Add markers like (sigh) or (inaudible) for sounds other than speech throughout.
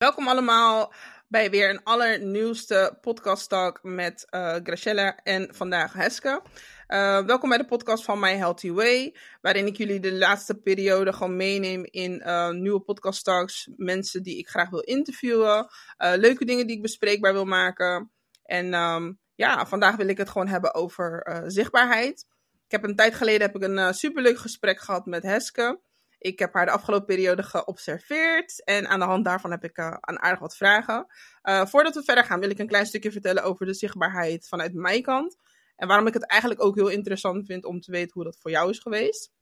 Welkom allemaal bij weer een allernieuwste podcast talk met uh, en vandaag Heske. Uh, welkom bij de podcast van My Healthy Way, waarin ik jullie de laatste periode gewoon meeneem in uh, nieuwe podcast talks, mensen die ik graag wil interviewen, leuke dingen die ik bespreekbaar wil maken. En um, ja, vandaag wil ik het gewoon hebben over zichtbaarheid. Ik heb een tijd geleden heb ik een superleuk gesprek gehad met Heske. Ik heb haar de afgelopen periode geobserveerd en aan de hand daarvan heb ik uh, aan aardig wat vragen. Uh, voordat we verder gaan wil ik een klein stukje vertellen over de zichtbaarheid vanuit mijn kant. En waarom ik het eigenlijk ook heel interessant vind om te weten hoe dat voor jou is geweest.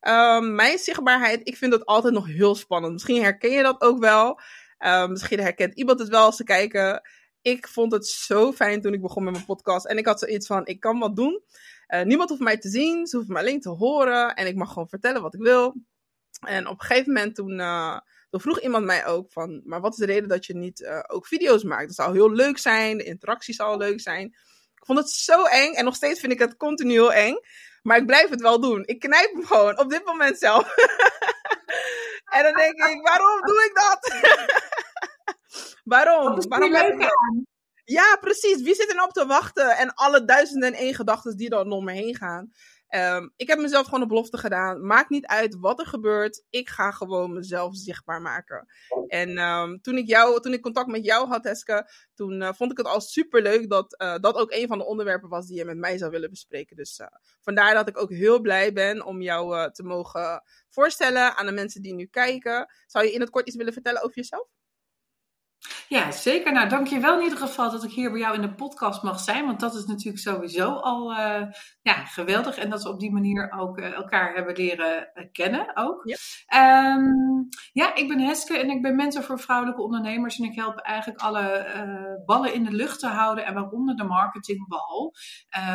Uh, mijn zichtbaarheid, ik vind dat altijd nog heel spannend. Misschien herken je dat ook wel. misschien herkent iemand het wel als ze kijken. Ik vond het zo fijn toen ik begon met mijn podcast. En ik had zoiets van, ik kan wat doen. niemand hoeft mij te zien, ze hoeven me alleen te horen. En ik mag gewoon vertellen wat ik wil. En op een gegeven moment toen, uh, toen, vroeg iemand mij ook van, maar wat is de reden dat je niet uh, ook video's maakt? Dat zou heel leuk zijn, de interactie zou leuk zijn. Ik vond het zo eng en nog steeds vind ik het continu heel eng. Maar ik blijf het wel doen. Ik knijp hem gewoon op dit moment zelf. (laughs) en dan denk ik, waarom doe ik dat? (laughs) waarom? waarom ik Ja, precies. Wie zit er nou op te wachten? En alle duizenden en één gedachten die er om me heen gaan. Um, ik heb mezelf gewoon een belofte gedaan. Maakt niet uit wat er gebeurt. Ik ga gewoon mezelf zichtbaar maken. En um, toen, ik jou, toen ik contact met jou had, Heske, toen uh, vond ik het al super leuk dat uh, dat ook een van de onderwerpen was die je met mij zou willen bespreken. Dus uh, vandaar dat ik ook heel blij ben om jou te mogen voorstellen aan de mensen die nu kijken. Zou je in het kort iets willen vertellen over jezelf? Ja, zeker. Nou, dank je wel in ieder geval dat ik hier bij jou in de podcast mag zijn. Want dat is natuurlijk sowieso al uh, ja, geweldig. En dat we op die manier ook uh, elkaar hebben leren uh, kennen ook. Ja. Um, ja, ik ben Heske en ik ben mentor voor vrouwelijke ondernemers. En ik help eigenlijk alle ballen in de lucht te houden. En waaronder de marketingbal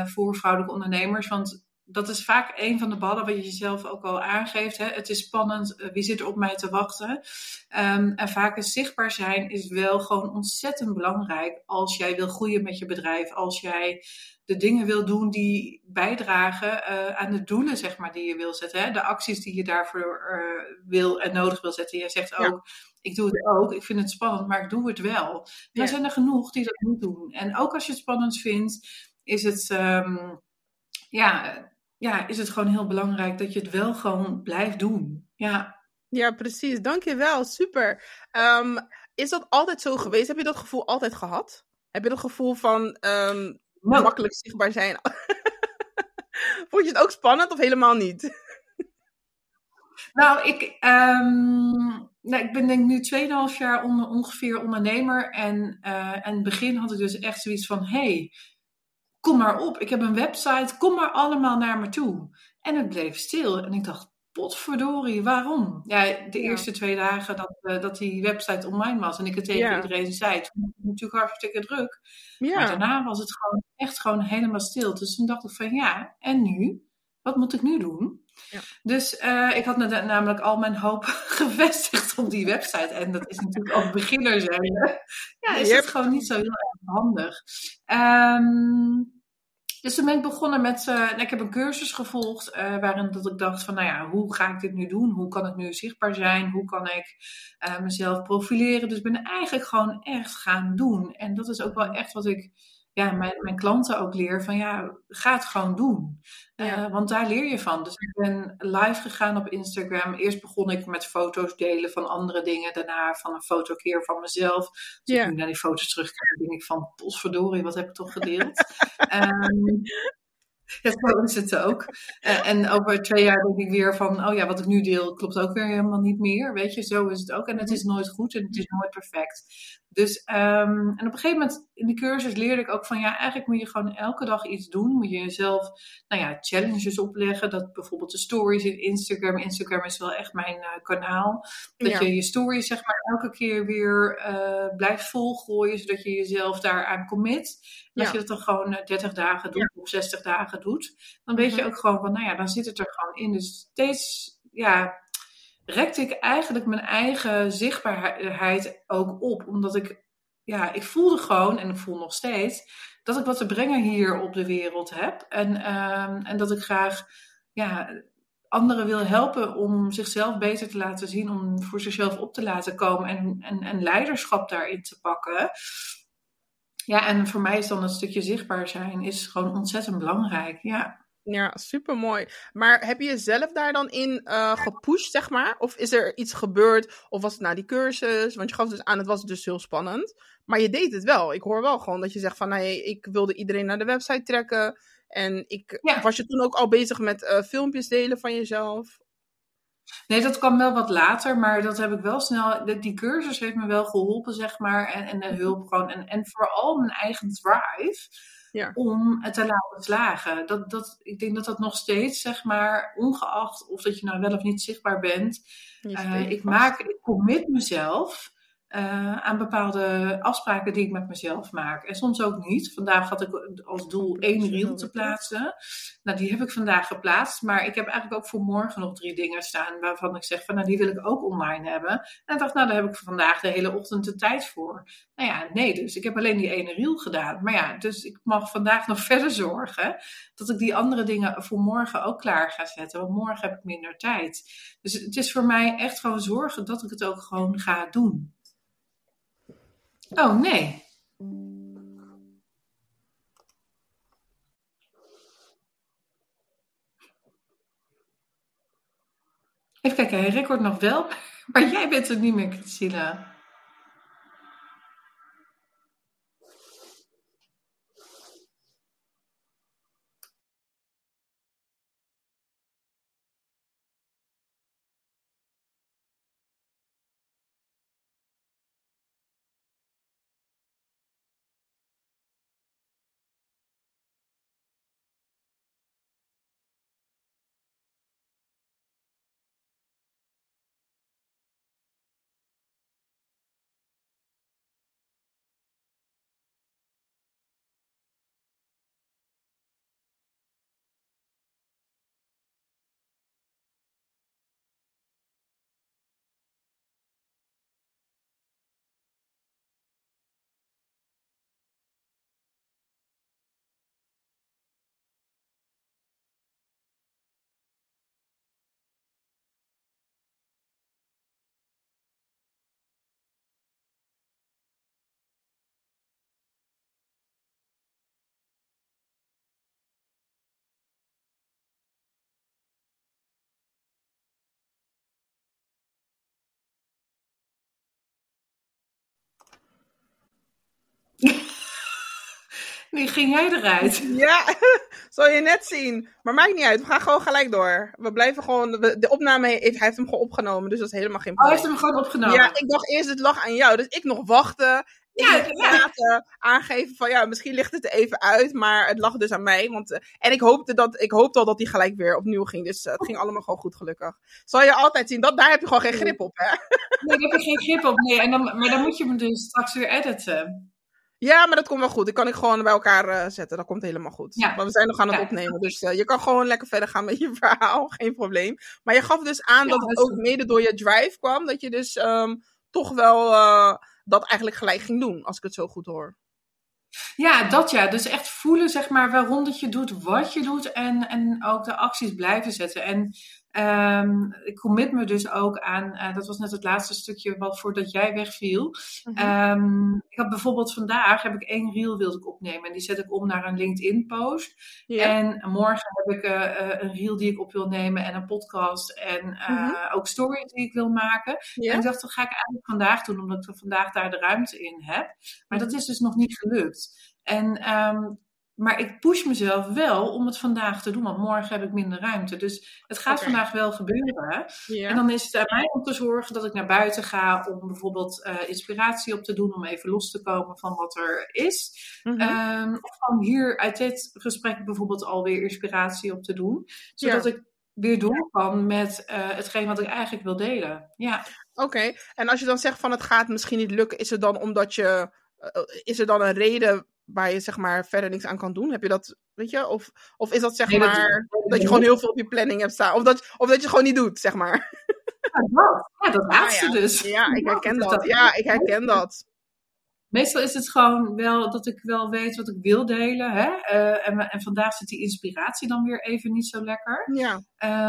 voor vrouwelijke ondernemers. Want dat is vaak een van de ballen wat je jezelf ook al aangeeft. Hè? Het is spannend, eh, wie zit er op mij te wachten? Um, en vaak is zichtbaar zijn is wel gewoon ontzettend belangrijk als jij wil groeien met je bedrijf. Als jij de dingen wil doen die bijdragen uh, aan de doelen, zeg maar, die je wil zetten. Hè? De acties die je daarvoor uh, wil en nodig wil zetten. Jij zegt ook, ik doe het ook, ik vind het spannend, maar ik doe het wel. Ja. Er zijn er genoeg die dat niet doen. En ook als je het spannend vindt, is het... Um, ja, ja, is het gewoon heel belangrijk dat je het wel gewoon blijft doen. Ja, ja precies. Dankjewel. Super. Um, is dat altijd zo geweest? Heb je dat gevoel altijd gehad? Heb je dat gevoel van um, nou, makkelijk zichtbaar zijn? (laughs) Vond je het ook spannend of helemaal niet? Nou, ik, um, nou, ik ben denk nu 2,5 jaar on, ongeveer ondernemer. En uh, in het begin had ik dus echt zoiets van: hey, kom maar op, ik heb een website, kom maar allemaal naar me toe. En het bleef stil. En ik dacht, potverdorie, waarom? Ja, de eerste twee dagen dat, uh, dat die website online was en ik het tegen iedereen zei, toen was het natuurlijk hartstikke druk. Ja. Maar daarna was het gewoon echt gewoon helemaal stil. Dus toen dacht ik van ja, en nu? Wat moet ik nu doen? Ja. Dus uh, ik had namelijk al mijn hoop (laughs) gevestigd op die website. En dat is natuurlijk ook beginner zijn. Ja, is het gewoon niet zo heel erg handig. Um, dus toen ben ik begonnen met, uh, ik heb een cursus gevolgd uh, waarin dat ik dacht van, nou ja, hoe ga ik dit nu doen? Hoe kan het nu zichtbaar zijn? Hoe kan ik uh, mezelf profileren? Dus ik ben eigenlijk gewoon echt gaan doen. En dat is ook wel echt wat ik ja, mijn, mijn klanten ook leer van ja, ga het gewoon doen. Ja. Uh, want daar leer je van. Dus ik ben live gegaan op Instagram. Eerst begon ik met foto's delen van andere dingen. Daarna van een foto keer van mezelf. Dus ja. ik naar die foto's terugkijk, denk ik van potverdorie, wat heb ik toch gedeeld? um, (laughs) Ja, zo is het ook. Uh, en over twee jaar denk ik weer van, oh ja, wat ik nu deel klopt ook weer helemaal niet meer. Weet je, zo is het ook. En het is nooit goed en het is nooit perfect. Dus, um, en op een gegeven moment in de cursus leerde ik ook van, ja, eigenlijk moet je gewoon elke dag iets doen. Moet je jezelf, nou ja, challenges opleggen. Dat bijvoorbeeld de stories in Instagram. Instagram is wel echt mijn uh, kanaal. Dat ja. je je stories, zeg maar, elke keer weer uh, blijft volgooien, zodat je jezelf daaraan commit. En als je dat dan gewoon 30 dagen doet of 60 dagen doet, dan weet je ook gewoon van, nou ja, dan zit het er gewoon in. Dus steeds, ja, rekte ik eigenlijk mijn eigen zichtbaarheid ook op. Omdat ik, ja, ik voelde gewoon, en ik voel nog steeds, dat ik wat te brengen hier op de wereld heb. En, um, en dat ik graag, ja, anderen wil helpen om zichzelf beter te laten zien, om voor zichzelf op te laten komen en, en, en leiderschap daarin te pakken. Ja, en voor mij is dan het stukje zichtbaar zijn is gewoon ontzettend belangrijk. Ja. Ja, super mooi. Maar heb je jezelf daar dan in uh, gepusht, zeg maar? Of is er iets gebeurd? Of was het na die cursus? Want je gaf dus aan, het was dus heel spannend. Maar je deed het wel. Ik hoor wel gewoon dat je zegt van, nee, ik wilde iedereen naar de website trekken. En ik, was je toen ook al bezig met uh, filmpjes delen van jezelf? Nee, dat kwam wel wat later, maar dat heb ik wel snel. Die cursus heeft me wel geholpen, zeg maar. En, en de hulp gewoon. En, en vooral mijn eigen drive ja. om het te laten slagen. Dat, dat, ik denk dat dat nog steeds, zeg maar, ongeacht of dat je nou wel of niet zichtbaar bent. Uh, ik maak, ik commit mezelf uh, aan bepaalde afspraken die ik met mezelf maak. En soms ook niet. Vandaag had ik als doel één reel te plaatsen. Nou, die heb ik vandaag geplaatst. Maar ik heb eigenlijk ook voor morgen nog drie dingen staan waarvan ik zeg van nou, die wil ik ook online hebben. En ik dacht, nou, daar heb ik vandaag de hele ochtend de tijd voor. Nou ja, nee, dus ik heb alleen die ene reel gedaan. Maar ja, dus ik mag vandaag nog (laughs) verder zorgen dat ik die andere dingen voor morgen ook klaar ga zetten. Want morgen heb ik minder tijd. Dus het is voor mij echt gewoon zorgen dat ik het ook gewoon ga doen. Oh nee. Even kijken, hij record nog wel, (laughs) maar jij bent er niet meer, Christina. Nu ging jij eruit. (laughs) Ja, (laughs) zal je net zien. Maar maakt niet uit, we gaan gewoon gelijk door. We blijven gewoon, de opname heeft, hij heeft hem gewoon opgenomen, dus dat is helemaal geen probleem. Oh, hij heeft hem gewoon opgenomen? Ja, ik dacht eerst het lag aan jou, dus ik nog wachten. Ja, ja. aangeven van ja, misschien ligt het er even uit, maar het lag dus aan mij. Want, uh, en ik hoopte, dat, ik hoopte al dat hij gelijk weer opnieuw ging, dus het ging allemaal gewoon goed gelukkig. Zal je altijd zien, dat, daar heb je gewoon geen grip op, hè? Nee, daar heb ik geen grip op, nee. En dan, maar dan moet je me dus straks weer editen. Ja, maar dat komt wel goed. Ik kan ik gewoon bij elkaar uh, zetten. Dat komt helemaal goed. Ja. Maar we zijn nog aan het opnemen. Dus uh, je kan gewoon lekker verder gaan met je (laughs) verhaal. Geen probleem. Maar je gaf dus aan dat het ook mede door je drive kwam. Dat je dus um, toch wel uh, dat eigenlijk gelijk ging doen. Als ik het zo goed hoor. Ja, dat ja. Dus echt voelen, zeg maar, waarom dat je doet, wat je doet. En, en ook de acties blijven zetten. En Um, ik commit me dus ook aan, uh, dat was net het laatste stukje wat voordat jij wegviel. Mm um, ik had bijvoorbeeld vandaag heb ik één reel wilde ik opnemen en die zet ik om naar een LinkedIn post. En morgen heb ik uh, een reel die ik op wil nemen en een podcast en uh, mm -hmm. ook stories die ik wil maken. En ik dacht, dat ga ik eigenlijk vandaag doen, omdat ik vandaag daar de ruimte in heb. Maar dat is dus nog niet gelukt. En um, maar ik push mezelf wel om het vandaag te doen, want morgen heb ik minder ruimte. Dus het gaat vandaag wel gebeuren. En dan is het aan mij om te zorgen dat ik naar buiten ga om bijvoorbeeld uh, inspiratie op te doen, om even los te komen van wat er is. Mm -hmm. um, of gewoon hier uit dit gesprek bijvoorbeeld alweer inspiratie op te doen, zodat ik weer door kan met uh, hetgeen wat ik eigenlijk wil delen. Ja. Oké, en als je dan zegt van het gaat misschien niet lukken, is het dan omdat je. Uh, is er dan een reden waar je zeg maar verder niks aan kan doen? Heb je dat, weet je? Of, of is dat zeg maar dat, je gewoon heel veel op je planning hebt staan? Of dat, of dat je gewoon niet doet, zeg maar? Ja, dat, ja, dat laatste ja. dus. Ja, ik herken (laughs) dat. Ja, ik herken dat. Meestal is het gewoon wel dat ik wel weet wat ik wil delen. Hè? Uh, en, en, vandaag zit die inspiratie dan weer even niet zo lekker. Ja.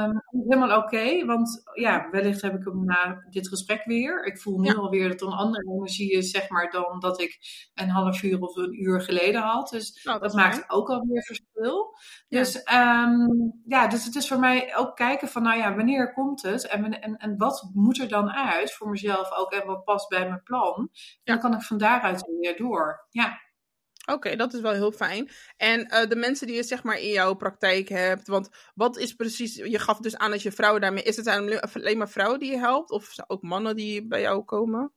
Um, helemaal oké, want ja, wellicht heb ik hem na dit gesprek weer. Ik voel nu ja. alweer dat er een andere energie is, zeg maar, dan dat ik een half uur of een uur geleden had. Dus nou, dat, dat maakt ook alweer verschil. Dus ja. Um, ja, dus het is voor mij ook kijken van, nou ja, wanneer komt het? En, en, en wat moet er dan uit voor mezelf ook en wat past bij mijn plan? Ja. Dan kan ik van weer door. Ja. Oké, dat is wel heel fijn. En uh, de mensen die je zeg maar in jouw praktijk hebt, want wat is precies, je gaf dus aan dat je vrouwen daarmee, is het alleen maar vrouwen die je helpt? Of ook mannen die bij jou komen?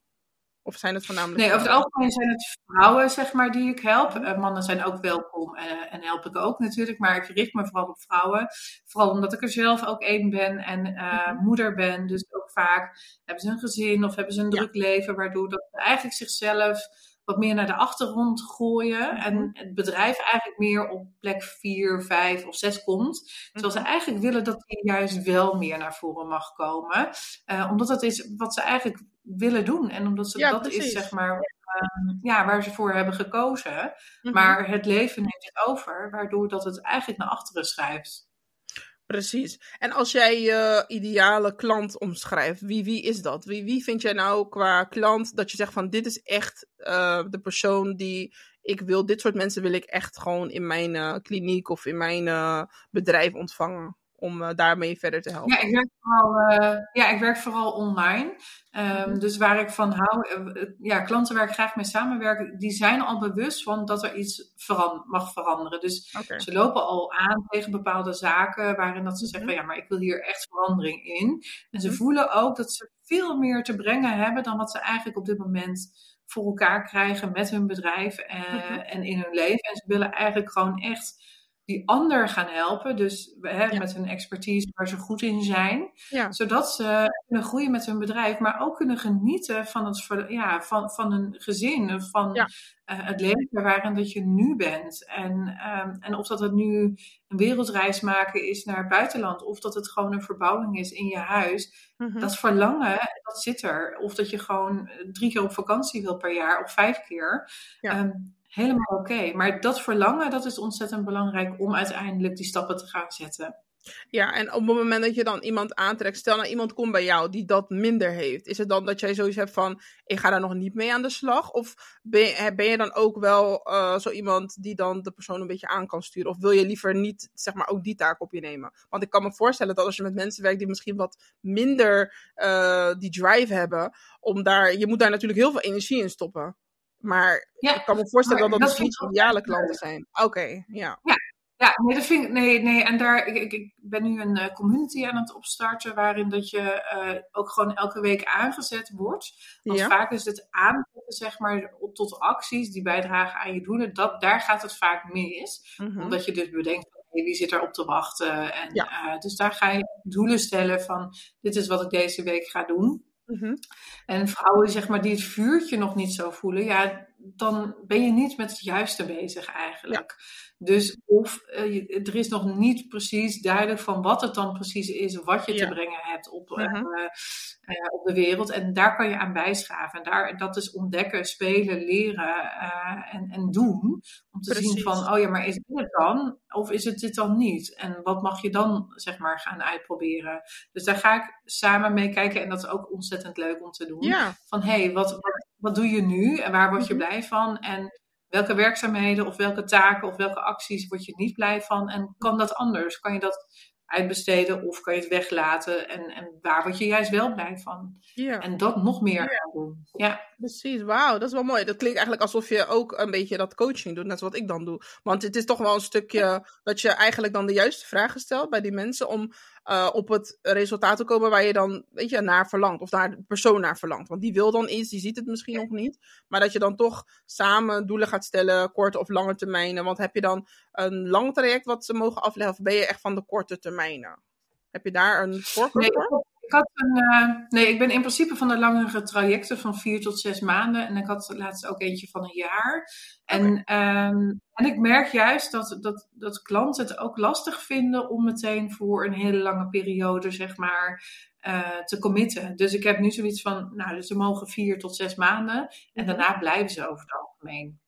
Of zijn het voornamelijk Nee, over het algemeen zijn het vrouwen, zeg maar, die ik help. Uh, mannen zijn ook welkom uh, en help ik ook natuurlijk. Maar ik richt me vooral op vrouwen. Vooral omdat ik er zelf ook één ben en uh, mm-hmm. moeder ben. Dus ook vaak hebben ze een gezin of hebben ze een druk ja. leven. Waardoor dat ze eigenlijk zichzelf wat meer naar de achtergrond gooien. Mm-hmm. En het bedrijf eigenlijk meer op plek 4, 5 of 6 komt. Terwijl ze eigenlijk willen dat die juist wel meer naar voren mag komen. omdat dat is wat ze eigenlijk willen doen. En omdat ze, ja, dat precies. is zeg maar uh, ja, waar ze voor hebben gekozen. Mhm. Maar het leven neemt het over, waardoor dat het eigenlijk naar achteren schuift. Precies. En als jij je ideale klant omschrijft, wie, wie is dat? Wie, wie vind jij nou qua klant dat je zegt van dit is echt uh, de persoon die ik wil, dit soort mensen wil ik echt gewoon in mijn uh, kliniek of in mijn uh, bedrijf ontvangen? Om uh, daarmee verder te helpen? Ja, ik werk vooral, uh, ja, ik werk vooral online. Um, mm-hmm. Dus waar ik van hou, uh, ja, klanten waar ik graag mee samenwerk, die zijn al bewust van dat er iets veran mag veranderen. Dus okay. ze lopen al aan tegen bepaalde zaken waarin dat ze zeggen, Mm-hmm. ja, maar ik wil hier echt verandering in. En ze Mhm. voelen ook dat ze veel meer te brengen hebben dan wat ze eigenlijk op dit moment voor elkaar krijgen met hun bedrijf en, Mhm. en in hun leven. En ze willen eigenlijk gewoon echt die ander gaan helpen. Dus hè, Ja. met hun expertise waar ze goed in zijn. Ja. Zodat ze kunnen groeien met hun bedrijf, maar ook kunnen genieten van, het, ja, van, van een gezin. Van Ja. eh, het leven waarin dat je nu bent. En, ehm, en of dat het nu een wereldreis maken is naar het buitenland. Of dat het gewoon een verbouwing is in je huis. Mhm. Dat verlangen, dat zit er. Of dat je gewoon drie keer op vakantie wil per jaar of vijf keer. Ja. Helemaal oké. Maar dat verlangen, dat is ontzettend belangrijk om uiteindelijk die stappen te gaan zetten. Ja, en op het moment dat je dan iemand aantrekt, stel nou iemand komt bij jou die dat minder heeft, is het dan dat jij zoiets hebt van, ik ga daar nog niet mee aan de slag? Of ben je, ben je dan ook wel uh, zo iemand die dan de persoon een beetje aan kan sturen? Of wil je liever niet, zeg maar, ook die taak op je nemen? Want ik kan me voorstellen dat als je met mensen werkt die misschien wat minder uh, die drive hebben, om daar, je moet daar natuurlijk heel veel energie in stoppen. Maar Ja, ik kan me voorstellen dat dat dat niet ideale klanten zijn. Oké, ja. Ja, nee, dat vind ik, nee, nee. En daar, ik, ik, ben nu een uh, community aan het opstarten, waarin dat je uh, ook gewoon elke week aangezet wordt. Want Ja. vaak is het aanzetten, zeg maar, op- tot acties die bijdragen aan je doelen, dat, daar gaat het vaak mis. Mhm. Omdat je dus bedenkt, hey, wie zit er op te wachten? En, Ja. eh, dus daar ga je doelen stellen van, dit is wat ik deze week ga doen. Mhm. En vrouwen, zeg maar, die het vuurtje nog niet zo voelen, ja, dan ben je niet met het juiste bezig eigenlijk. Dus of eh, er is nog niet precies duidelijk van wat het dan precies is, wat je Ja. te brengen hebt op, eh, Mhm. eh, op de wereld. En daar kan je aan bijschaven. En daar, dat is ontdekken, spelen, leren en, en doen. Om te zien van, oh ja, maar is dit het dan? Of is het dit dan niet? En wat mag je dan, zeg maar, gaan uitproberen? Dus daar ga ik samen mee kijken. En dat is ook ontzettend leuk om te doen Ja, van hé, hey, wat, wat, wat doe je nu en waar word je Mhm. blij van? En welke werkzaamheden of welke taken of welke acties word je niet blij van? En kan dat anders? Kan je dat uitbesteden of kan je het weglaten? En, en waar word je juist wel blij van? ja. En dat nog meer gaan doen. Ja, Precies, wauw, dat is wel mooi. Dat klinkt eigenlijk alsof je ook een beetje dat coaching doet, net zoals wat ik dan doe. Want het is toch wel een stukje dat je eigenlijk dan de juiste vragen stelt bij die mensen om uh, op het resultaat te komen waar je dan, weet je, naar verlangt. Of daar de persoon naar verlangt. Want die wil dan iets, die ziet het misschien nog niet. Maar dat je dan toch samen doelen gaat stellen, korte of lange termijnen. Want heb je dan een lang traject wat ze mogen afleggen of ben je echt van de korte termijnen? Heb je daar een voorkeur voor? Ik had een. eh, nee, ik ben in principe van de langere trajecten van vier tot zes maanden. En ik had laatst ook eentje van een jaar. En, ehm, en ik merk juist dat, dat, dat klanten het ook lastig vinden om meteen voor een hele lange periode, zeg maar, eh, te committen. Dus ik heb nu zoiets van, nou, dus ze mogen vier tot zes maanden. En daarna blijven ze over het algemeen.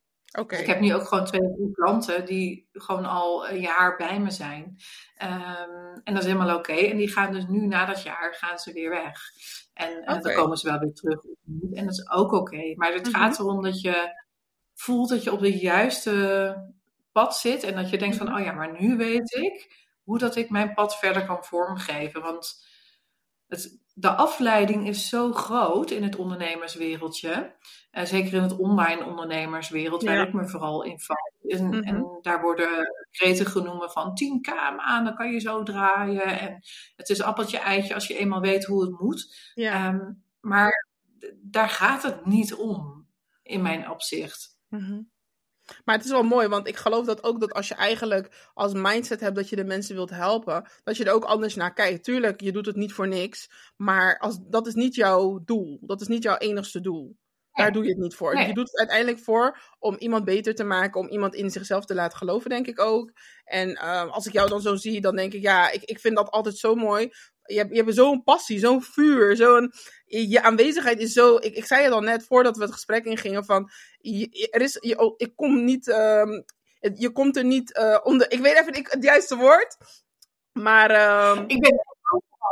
Dus ik heb nu ook gewoon twee drie klanten die gewoon al een jaar bij me zijn. Ehm, en dat is helemaal oké. En die gaan dus nu na dat jaar gaan ze weer weg. En, en dan komen ze wel weer terug. En dat is ook oké. Maar het Mhm. gaat erom dat je voelt dat je op de juiste pad zit. En dat je denkt van, Mhm. oh ja, maar nu weet ik hoe dat ik mijn pad verder kan vormgeven. Want het, de afleiding is zo groot in het ondernemerswereldje. Eh, zeker in het online ondernemerswereld, waar ik me vooral in val. En, Mhm. en daar worden kreten genoemd van 10k maanden kan je zo draaien. En het is appeltje eitje als je eenmaal weet hoe het moet. Ja. Ehm, maar daar gaat het niet om, in mijn opzicht. Mhm. Maar het is wel mooi, want ik geloof dat ook dat als je eigenlijk als mindset hebt dat je de mensen wilt helpen, dat je er ook anders naar kijkt. Tuurlijk, je doet het niet voor niks, maar als, dat is niet jouw doel. Dat is niet jouw enigste doel. Daar doe je het niet voor. Nee. Je doet het uiteindelijk voor om iemand beter te maken, om iemand in zichzelf te laten geloven, denk ik ook. En eh, als ik jou dan zo zie, dan denk ik, ja, ik, ik vind dat altijd zo mooi. Je hebt, je hebt zo'n passie, zo'n vuur, zo'n... Je aanwezigheid is zo... Ik, ik zei het al net voordat we het gesprek ingingen van... je- er is, je, oh, ik kom niet... ehm, je komt er niet eh, onder... Ik weet even niet het juiste woord. Maar... ehm, Ik ben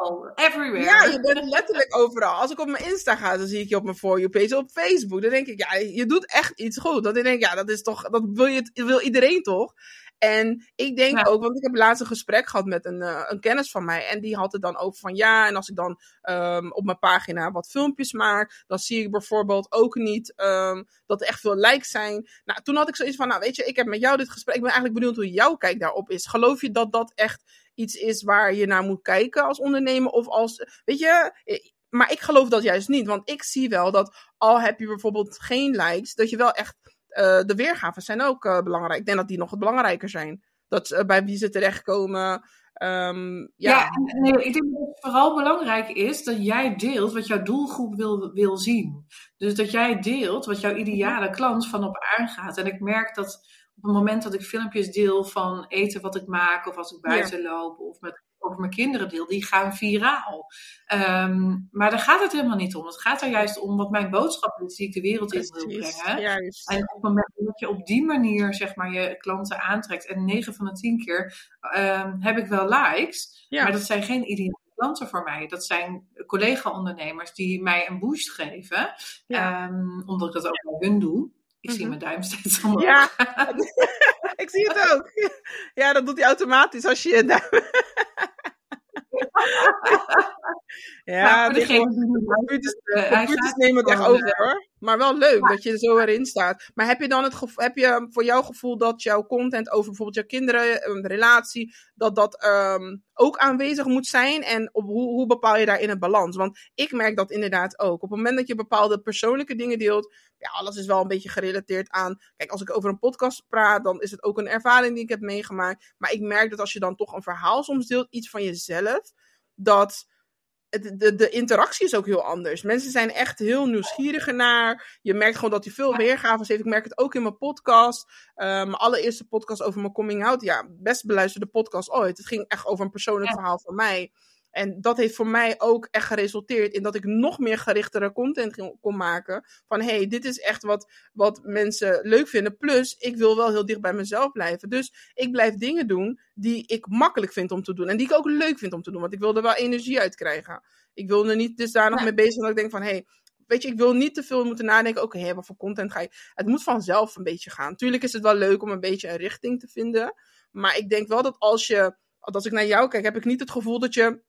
overal, everywhere. ja, je bent letterlijk overal. Als ik op mijn Insta ga, dan zie ik je op mijn For You page op Facebook. Dan denk ik, ja, je doet echt iets goed. Dan denk ik, ja, dat is toch, dat wil, je, wil iedereen toch? En ik denk Ja. ook, want ik heb laatst een gesprek gehad met een, eh, een kennis van mij. En die had het dan over van ja, en als ik dan ehm, op mijn pagina wat filmpjes maak, dan zie ik bijvoorbeeld ook niet ehm, dat er echt veel likes zijn. Nou, toen had ik zoiets van, nou weet je, ik heb met jou dit gesprek. Ik ben eigenlijk benieuwd hoe jouw kijk daarop is. Geloof je dat dat echt iets is waar je naar moet kijken als ondernemer? Of als, weet je, eh, maar ik geloof dat juist niet. Want ik zie wel dat al heb je bijvoorbeeld geen likes, dat je wel echt, eh, de weergaven zijn ook eh, belangrijk. Ik denk dat die nog wat belangrijker zijn. Dat bij wie ze terechtkomen. ehm, ja. Ik denk dat het vooral belangrijk is dat jij deelt wat jouw doelgroep wil, wil zien. Dus dat jij deelt wat jouw ideale klant van op aangaat. En ik merk dat op het moment dat ik filmpjes deel van eten wat ik maak, of als ik buiten loop, of met, over mijn kinderen deel, die gaan viraal. Ehm, maar daar gaat het helemaal niet om. Het gaat er juist om wat mijn boodschap is die ik de wereld in wil brengen. juist. En op het moment dat je op die manier zeg maar, je klanten aantrekt, en 9 van de 10 keer ehm, heb ik wel likes, Ja. maar dat zijn geen ideale klanten voor mij. Dat zijn collega-ondernemers die mij een boost geven, Ja. ehm, omdat ik dat ook bij hun doe. Ik zie Mhm. mijn duim steeds omhoog. Ja, (laughs) ik zie het ook. Ja, dat doet hij automatisch als je je duim... (laughs) Ja, die niet computers, eh, computers nemen het echt over hoor. Maar wel leuk dat je er zo erin staat. Maar heb je dan het gevoel, heb je voor jouw gevoel dat jouw content over bijvoorbeeld jouw kinderen, een relatie, dat dat ehm, ook aanwezig moet zijn? En op hoe, hoe bepaal je daarin het balans? Want ik merk dat inderdaad ook. Op het moment dat je bepaalde persoonlijke dingen deelt, ja, alles is wel een beetje gerelateerd aan. Kijk, als ik over een podcast praat, dan is het ook een ervaring die ik heb meegemaakt. Maar ik merk dat als je dan toch een verhaal soms deelt, iets van jezelf, dat de, de interactie is ook heel anders. Mensen zijn echt heel nieuwsgierig naar. Je merkt gewoon dat hij veel weergaves heeft. Ik merk het ook in mijn podcast. Eh, mijn allereerste podcast over mijn coming out. Ja, best beluisterde podcast ooit. Het ging echt over een persoonlijk verhaal van mij. En dat heeft voor mij ook echt geresulteerd in dat ik nog meer gerichtere content ging- kon maken. Van hé, hey, dit is echt wat, wat mensen leuk vinden. Plus, ik wil wel heel dicht bij mezelf blijven. Dus ik blijf dingen doen die ik makkelijk vind om te doen. En die ik ook leuk vind om te doen. Want ik wil er wel energie uit krijgen. Ik wil er niet dus daar nog Ja. mee bezig zijn dat ik denk van hé, hey, weet je, ik wil niet te veel moeten nadenken. Oké, hé, wat voor content ga je. Het moet vanzelf een beetje gaan. Tuurlijk is het wel leuk om een beetje een richting te vinden. Maar ik denk wel dat als je, als ik naar jou kijk, heb ik niet het gevoel dat je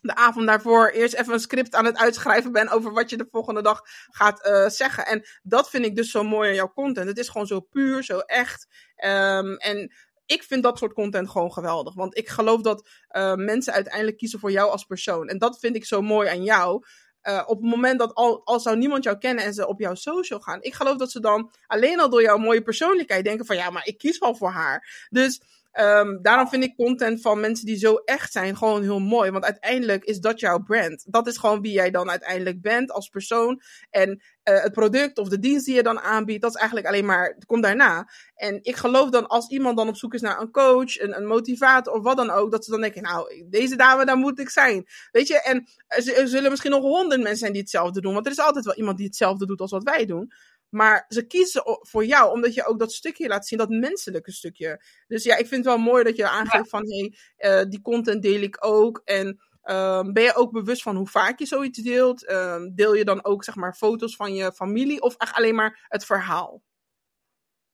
de avond daarvoor eerst even een script aan het uitschrijven bent over wat je de volgende dag gaat eh, zeggen. En dat vind ik dus zo mooi aan jouw content. Het is gewoon zo puur, zo echt. Ehm, en ik vind dat soort content gewoon geweldig. Want ik geloof dat eh, mensen uiteindelijk kiezen voor jou als persoon. En dat vind ik zo mooi aan jou. Eh, op het moment dat al, al zou niemand jou kennen en ze op jouw social gaan. Ik geloof dat ze dan alleen al door jouw mooie persoonlijkheid denken van ja, maar ik kies wel voor haar. Dus ehm, daarom vind ik content van mensen die zo echt zijn gewoon heel mooi. Want uiteindelijk is dat jouw brand. Dat is gewoon wie jij dan uiteindelijk bent als persoon. En uh, het product of de dienst die je dan aanbiedt, dat is eigenlijk alleen maar, komt daarna. En ik geloof dan als iemand dan op zoek is naar een coach, een, een motivator of wat dan ook, dat ze dan denken, nou, deze dame, daar moet ik zijn. Weet je, en er zullen misschien nog honderd mensen zijn die hetzelfde doen, want er is altijd wel iemand die hetzelfde doet als wat wij doen. Maar ze kiezen voor jou, omdat je ook dat stukje laat zien, dat menselijke stukje. Dus ja, ik vind het wel mooi dat je aangeeft van, hé, hey, uh, die content deel ik ook. En um, ben je ook bewust van hoe vaak je zoiets deelt? Um, deel je dan ook, zeg maar, foto's van je familie of echt alleen maar het verhaal?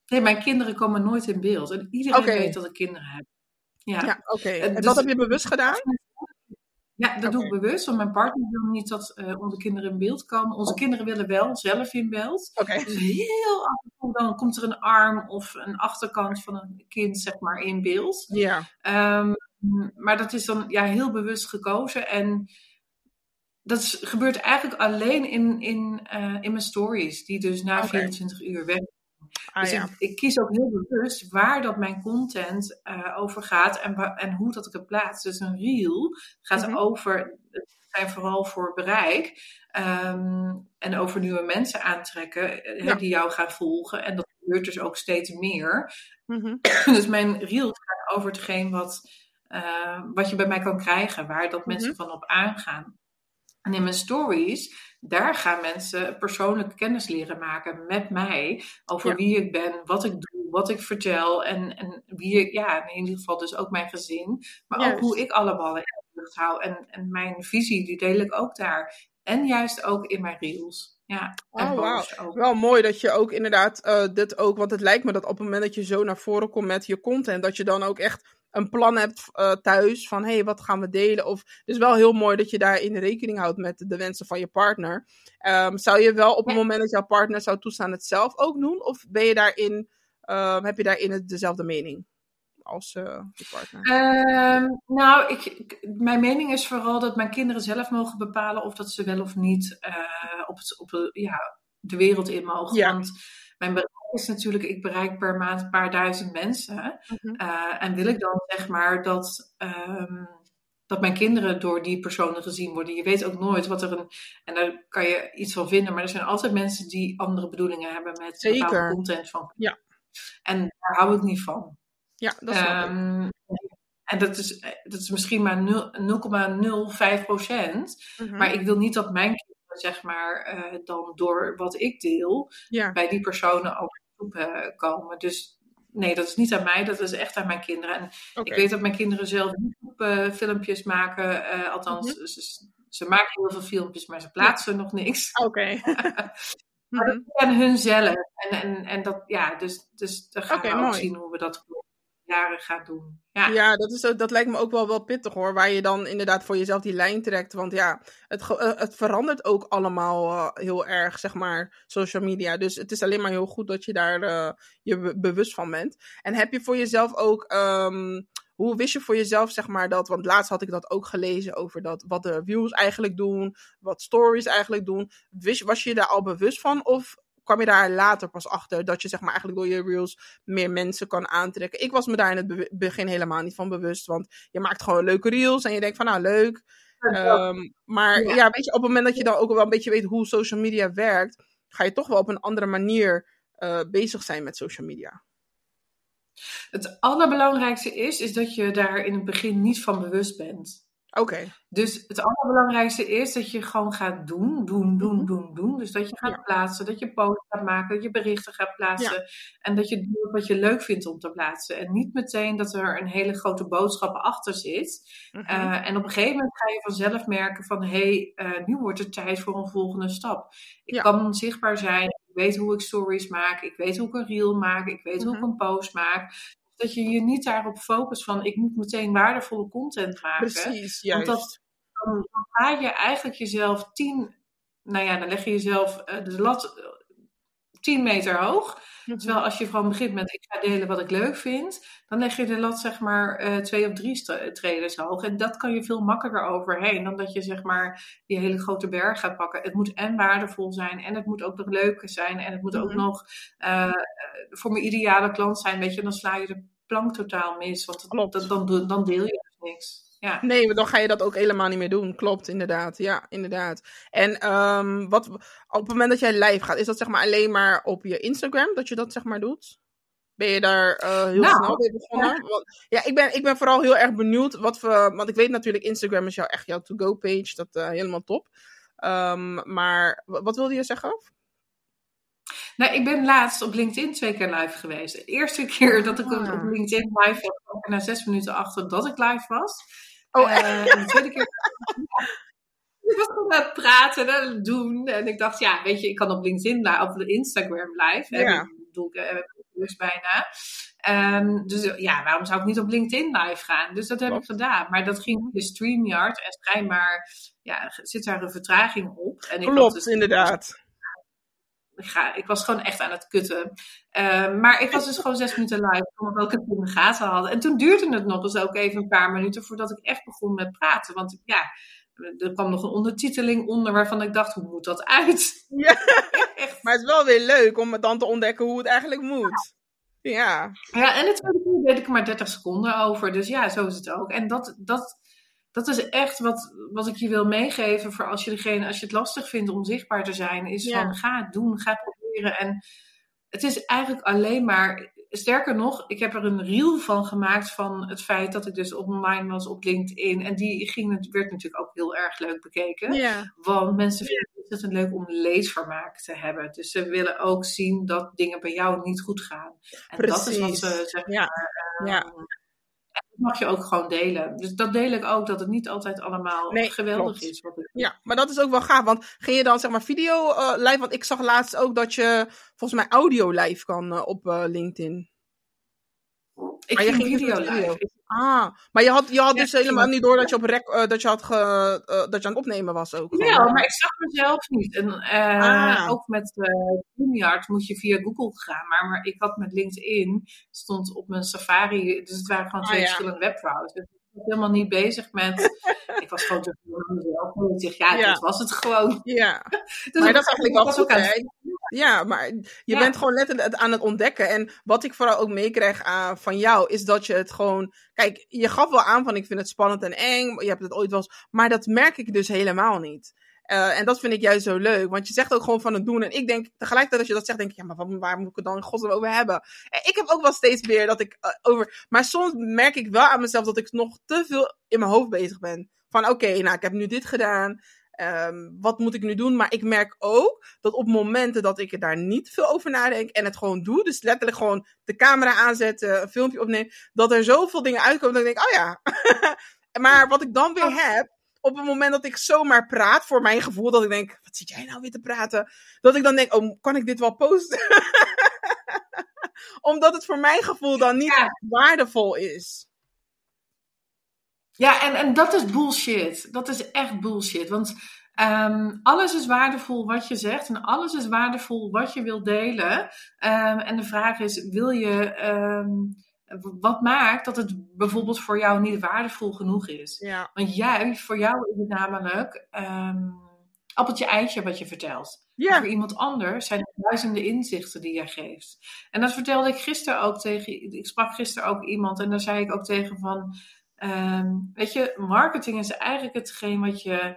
Nee, mijn kinderen komen nooit in beeld. En iedereen okay. weet dat ik kinderen heb. Ja, ja oké. Okay. En dus, wat heb je bewust gedaan? Ja, dat okay. doe ik bewust, want mijn partner wil niet dat uh, onze kinderen in beeld komen. Onze kinderen willen wel zelf in beeld. Okay. Dus heel af en toe dan komt er een arm of een achterkant van een kind, zeg maar, in beeld. Ja. Um, maar dat is dan ja, heel bewust gekozen. En dat is, gebeurt eigenlijk alleen in, in, uh, in mijn stories, die dus na okay. 24 uur weg Ah, dus ja. ik, ik, kies ook heel bewust waar dat mijn content uh, over gaat en, en hoe dat ik het plaats. Dus een reel gaat Mhm. mm -hmm. over, het zijn vooral voor bereik um, en over nieuwe mensen aantrekken Ja. die jou gaan volgen. En dat gebeurt dus ook steeds meer. Mhm. (clears throat) Dus mijn reels gaan over hetgeen wat, uh, wat je bij mij kan krijgen, waar dat mensen Mhm. van op aangaan. En in mijn stories, daar gaan mensen persoonlijke kennis leren maken met mij. Over Ja. wie ik ben, wat ik doe, wat ik vertel. En, en wie ik, ja, in ieder geval dus ook mijn gezin. Maar ook hoe ik alle ballen in de lucht hou. En, en mijn visie, die deel ik ook daar. En juist ook in mijn reels. Ja, en Oh, posts ook. Wel mooi dat je ook inderdaad eh, dit ook, want het lijkt me dat op het moment dat je zo naar voren komt met je content, dat je dan ook echt een plan hebt eh, thuis van hé, hey, wat gaan we delen? Of het is wel heel mooi dat je daarin rekening houdt met de wensen van je partner. Ehm, zou je wel op het moment dat jouw partner zou toestaan het zelf ook doen? Of ben je daarin, ehm, heb je daarin het, dezelfde mening als eh, je partner? Ehm, nou, ik, ik- mijn mening is vooral dat mijn kinderen zelf mogen bepalen of dat ze wel of niet eh, op, het, op de, ja, de wereld in mogen. Ja. Want mijn is natuurlijk, ik bereik per maand een paar duizend mensen. Mhm. Eh, en wil ik dan zeg maar dat, ehm, dat mijn kinderen door die personen gezien worden. Je weet ook nooit wat er een. En daar kan je iets van vinden, maar er zijn altijd mensen die andere bedoelingen hebben met Zeker. bepaalde content van. Ja. En daar hou ik niet van. Ja, dat snap ik. Ehm, en dat is, dat is misschien maar nul- 0,05 procent. Mhm. Maar ik wil niet dat mijn kinderen, zeg maar, eh, dan door wat ik deel, Ja, bij die personen de groep eh, komen. Dus nee, dat is niet aan mij, dat is echt aan mijn kinderen. En ik weet dat mijn kinderen zelf YouTube-filmpjes maken. eh, althans, Mhm. ze, ze maken heel veel filmpjes, maar ze plaatsen nog niks. (laughs) Oké. (laughs) Maar dat Mhm. is aan hun zelf. En, en, en dat, ja, dus, dus dan gaan we ook mooi. zien hoe we dat komende jaren gaan doen. Ja. Ja, dat, is, dat lijkt me ook wel, wel pittig hoor. Waar je dan inderdaad voor jezelf die lijn trekt. Want ja, het, eh, het verandert ook allemaal eh, heel erg, zeg maar, social media. Dus het is alleen maar heel goed dat je daar eh, je be- bewust van bent. En heb je voor jezelf ook, ehm, hoe wist je voor jezelf, zeg maar, dat, want laatst had ik dat ook gelezen over dat, wat de views eigenlijk doen, wat stories eigenlijk doen. Wist, was je daar al bewust van? Of kwam je daar later pas achter dat je zeg maar eigenlijk door je reels meer mensen kan aantrekken. Ik was me daar in het be- begin helemaal niet van bewust, want je maakt gewoon leuke reels en je denkt van nou leuk. Ehm, maar ja. Ja. weet je, op het moment dat je dan ook wel een beetje weet hoe social media werkt, ga je toch wel op een andere manier eh, bezig zijn met social media. Het allerbelangrijkste is, is dat je daar in het begin niet van bewust bent. Oké, Dus het allerbelangrijkste is dat je gewoon gaat doen, doen, doen, Mhm. doen, doen. Dus dat je gaat Ja. plaatsen, dat je posts gaat maken, dat je berichten gaat plaatsen. En dat je doet wat je leuk vindt om te plaatsen. En niet meteen dat er een hele grote boodschap achter zit. Mhm. Uh, en op een gegeven moment ga je vanzelf merken van... hé, hey, uh, nu wordt het tijd voor een volgende stap. Ik Ja. kan zichtbaar zijn, ik weet hoe ik stories maak... ik weet hoe ik een reel maak, ik weet hoe ik Mhm. een post maak... Dat je je niet daarop focust van ik moet meteen waardevolle content maken. precies, Want juist. dat, dan, dan ga je eigenlijk jezelf tien, nou ja, dan leg je jezelf eh, de lat eh, tien meter hoog. Mhm. Terwijl als je gewoon begint met ik ga delen wat ik leuk vind, dan leg je de lat zeg maar eh, twee of drie treden hoog. En dat kan je veel makkelijker overheen dan dat je zeg maar die hele grote berg gaat pakken. Het moet en waardevol zijn en het moet ook nog leuk zijn en het moet ook Mhm. nog eh, voor mijn ideale klant zijn. Weet je, dan sla je de plank totaal mis. Want dat, dan, dan deel je dus niks. Ja. Nee, dan ga je dat ook helemaal niet meer doen. Klopt, inderdaad. Ja, inderdaad. En ehm, wat, op het moment dat jij live gaat, is dat zeg maar alleen maar op je Instagram dat je dat zeg maar doet? Ben je daar eh, heel Nou, snel mee begonnen? Want, ja, ik ben, ik ben vooral heel erg benieuwd wat we. Want ik weet natuurlijk, Instagram is jou, echt jouw to-go page. Dat uh, helemaal top. Um, maar wat wilde je zeggen? Nou, ik ben laatst op LinkedIn twee keer live geweest. De eerste keer dat ik ah. op LinkedIn live was, kwam ik na zes minuten achter dat ik live was. Oh, uh, de tweede keer. ik was gewoon aan het praten en aan het doen. En ik dacht, ja, weet je, ik kan op LinkedIn, op Instagram live. Ja. Dat doe ik uh, dus bijna. Um, dus ja, waarom zou ik niet op LinkedIn live gaan? Dus dat heb ik gedaan. Maar dat ging de StreamYard en schijnbaar ja, zit daar een vertraging op. En ik Klopt, dus, inderdaad. Ik, ga, ik was gewoon echt aan het kutten. Uh, maar ik was dus gewoon zes minuten live, omdat ik het in de gaten had. En toen duurde het nog eens ook even een paar minuten voordat ik echt begon met praten. Want ja, er kwam nog een ondertiteling onder waarvan ik dacht, hoe moet dat uit? (laughs) Ja, maar het is wel weer leuk om dan te ontdekken hoe het eigenlijk moet. Ja. Ja, en het tweede keer deed ik er maar 30 seconden over. Dus ja, zo is het ook. En dat, dat, dat is echt wat, wat ik je wil meegeven voor als je, degene, als je het lastig vindt om zichtbaar te zijn. Is Ja. van ga het doen, ga het proberen. En het is eigenlijk alleen maar, sterker nog, ik heb er een reel van gemaakt van het feit dat ik dus online was op LinkedIn. En die ging, werd natuurlijk ook heel erg leuk bekeken. Ja. Want mensen vinden het ontzettend leuk om leesvermaak te hebben. Dus ze willen ook zien dat dingen bij jou niet goed gaan. En dat is wat Precies. ze zeg Ja. maar, Ja. eh, dat mag je ook gewoon delen. Dus dat deel ik ook, dat het niet altijd allemaal Nee, geweldig klopt. is. Wat ik Ja, maar dat is ook wel gaaf. Want ging je dan zeg maar video eh, live? Want ik zag laatst ook dat je volgens mij audio live kan eh, op eh, LinkedIn. ik Maar je ging ging video live. Ah, maar je had, je had dus helemaal niet door dat je, op rec, eh, dat, je had ge, eh, dat je aan het opnemen was ook. Ja, maar ik zag mezelf niet. En eh, Ah. ook met StreamYard moet je via Google gaan. Maar, maar ik had met LinkedIn, stond op mijn Safari, dus het waren gewoon Ah, twee ja. verschillende webbrowsers. Ik was helemaal niet bezig met, (laughs) ik was gewoon te veel aan mezelf. En ik zeg, ja, Ja. dat was het gewoon. Ja, (laughs) Dus maar dat is eigenlijk wel goed, aan Ja, maar je Ja. bent gewoon letterlijk aan het ontdekken. En wat ik vooral ook meekrijg ah, van jou, is dat je het gewoon... Kijk, je gaf wel aan van ik vind het spannend en eng. Je hebt het ooit wel eens... Maar dat merk ik dus helemaal niet. Eh, en dat vind ik juist zo leuk. Want je zegt ook gewoon van het doen. En ik denk, tegelijkertijd als je dat zegt, denk ik... Ja, maar waar moet ik het dan in godsnaam over hebben? En ik heb ook wel steeds meer dat ik eh, over... Maar soms merk ik wel aan mezelf dat ik nog te veel in mijn hoofd bezig ben. Van oké, nou, ik heb nu dit gedaan. Ehm, wat moet ik nu doen? Maar ik merk ook dat op momenten dat ik er daar niet veel over nadenk en het gewoon doe, dus letterlijk gewoon de camera aanzetten, een filmpje opnemen, dat er zoveel dingen uitkomen dat ik denk, oh ja. (laughs) maar wat ik dan weer heb, op het moment dat ik zomaar praat, voor mijn gevoel, dat ik denk, wat zit jij nou weer te praten? Dat ik dan denk, oh, kan ik dit wel posten? (laughs) Omdat het voor mijn gevoel dan niet Ja. waardevol is. Ja, en, en dat is bullshit. Dat is echt bullshit. Want ehm, alles is waardevol wat je zegt en alles is waardevol wat je wilt delen. Ehm, en de vraag is, wil je, ehm, wat maakt dat het bijvoorbeeld voor jou niet waardevol genoeg is? Ja, Want jij, voor jou is het namelijk ehm appeltje eitje wat je vertelt. ja, Voor iemand anders zijn er duizenden inzichten die jij geeft. En dat vertelde ik gisteren ook tegen. Ik sprak gisteren ook iemand en daar zei ik ook tegen van. ehm, weet je, marketing is eigenlijk hetgeen wat je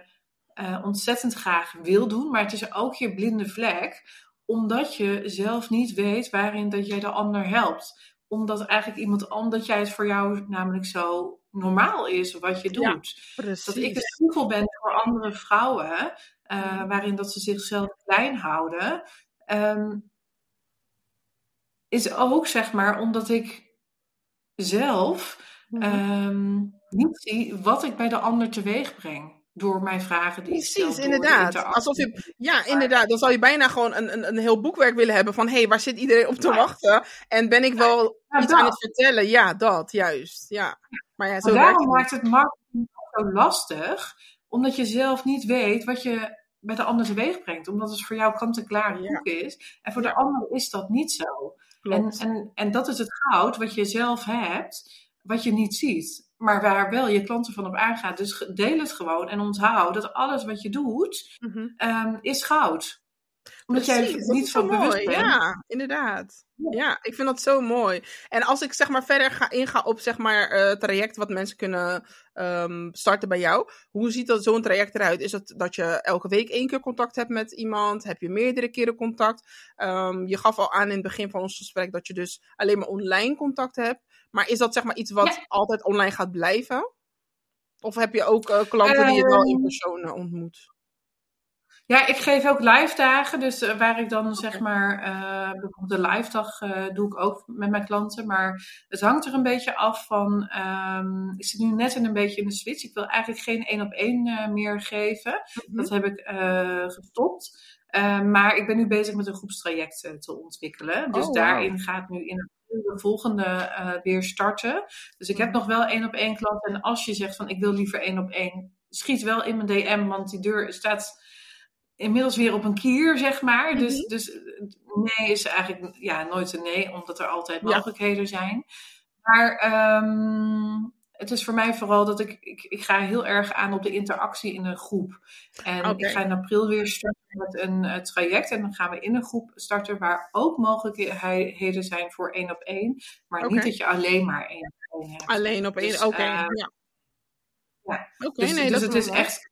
eh, ontzettend graag wil doen, maar het is ook je blinde vlek, omdat je zelf niet weet waarin dat jij de ander helpt. Omdat eigenlijk iemand anders, jij het voor jou namelijk zo normaal is wat je doet. Ja, Dat ik een spiegel ben voor andere vrouwen, eh, waarin dat ze zichzelf klein houden, ehm, is ook zeg maar omdat ik zelf Mhm. ehm, niet zie wat ik bij de ander teweeg breng. Door mijn vragen die stel. Precies, inderdaad. Alsof je, ja, inderdaad. Dan zou je bijna gewoon een, een, een heel boekwerk willen hebben van, hé, hey, waar zit iedereen op te wachten? En ben ik wel Ja, iets dat. aan het vertellen? Ja, dat, juist. Ja. Maar ja, zo Maar daarom het maakt het marketing zo lastig, omdat je zelf niet weet wat je bij de ander teweeg brengt. Omdat het voor jou kant-en-klaar Ja. boek is. En voor de ander is dat niet zo. En, en, en dat is het goud wat je zelf hebt, wat je niet ziet. Maar waar wel je klanten van op aangaan. Dus deel het gewoon en onthoud dat alles wat je doet, Mhm. ehm, is goud. Omdat Precies, jij dat niet van bewust mooi. bent. Ja, inderdaad. Ja. Ja, ik vind dat zo mooi. En als ik zeg maar verder ga ingaan op zeg maar eh, traject wat mensen kunnen ehm, starten bij jou. Hoe ziet dat zo'n traject eruit? Is het dat je elke week één keer contact hebt met iemand? Heb je meerdere keren contact? Ehm, je gaf al aan in het begin van ons gesprek dat je dus alleen maar online contact hebt. Maar is dat zeg maar iets wat Ja. altijd online gaat blijven? Of heb je ook eh, klanten die je wel in Ehm, persoon eh, ontmoet? Ja, ik geef ook live dagen. Dus eh, waar ik dan zeg maar, bijvoorbeeld de live dag doe ik ook met mijn klanten. Maar het hangt er een beetje af van, ehm, ik zit nu net in een beetje in de switch. Ik wil eigenlijk geen één op één meer geven. Mhm. Dat heb ik gestopt. Eh, maar ik ben nu bezig met een groepstraject te ontwikkelen. Dus Oh, daarin gaat nu in de volgende eh, weer starten. Dus ik heb nog wel één op één klanten. En als je zegt van ik wil liever één op één, schiet wel in mijn DM, want die deur staat inmiddels weer op een kier, zeg maar. Dus, Mhm. dus eh, nee is eigenlijk ja, nooit een nee, omdat er altijd Ja. mogelijkheden zijn. Maar ehm, het is voor mij vooral dat ik, ik, ik ga heel erg aan op de interactie in een groep. En ik ga in april weer starten met een eh, traject. En dan gaan we in een groep starten waar ook mogelijkheden zijn voor één op één. Maar niet dat je alleen maar één op één hebt. Alleen op één. Dus, Oké. eh, ja. Dus, nee, dus het is echt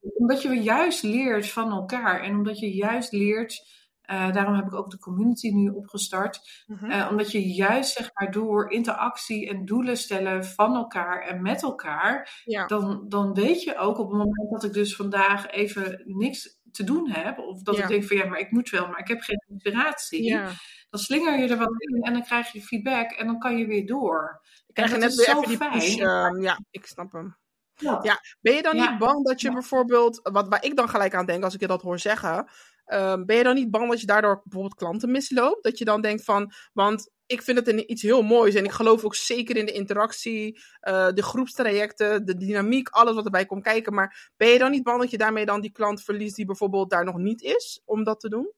omdat je juist leert van elkaar en omdat je juist leert, eh, daarom heb ik ook de community nu opgestart, Mhm. eh, omdat je juist zeg maar door interactie en doelen stellen van elkaar en met elkaar, Ja. dan, dan weet je ook op het moment dat ik dus vandaag even niks te doen heb, of dat Ja. ik denk van ja, maar ik moet wel, maar ik heb geen inspiratie, Ja. dan slinger je er wat in en dan krijg je feedback en dan kan je weer door. Krijg je En net dat is weer zo even die fijn. push. ehm, ja, ik snap hem. Ja. Ja, ben je dan Ja. niet bang dat je Ja. bijvoorbeeld, wat waar ik dan gelijk aan denk als ik je dat hoor zeggen, ehm, ben je dan niet bang dat je daardoor bijvoorbeeld klanten misloopt? Dat je dan denkt van, want ik vind het een, iets heel moois en ik geloof ook zeker in de interactie, eh, de groepstrajecten, de dynamiek, alles wat erbij komt kijken. Maar ben je dan niet bang dat je daarmee dan die klant verliest die bijvoorbeeld daar nog niet is om dat te doen?